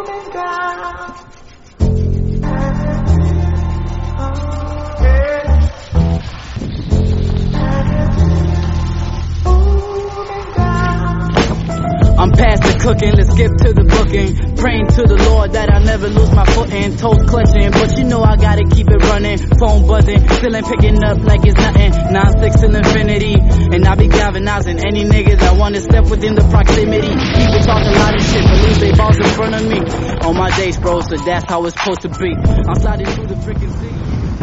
I'm past the cooking, let's skip to the booking. Praying to the Lord that I never lose my footing. Toes clutching, but you know I gotta keep it running. Phone buzzing, still ain't picking up like it's nothing. 9-6 till infinity. And I be galvanizing any nigga that wanna step within the proximity. Front of me. On my days, bro, so that's how it's supposed to be. I'm sliding through the freaking city.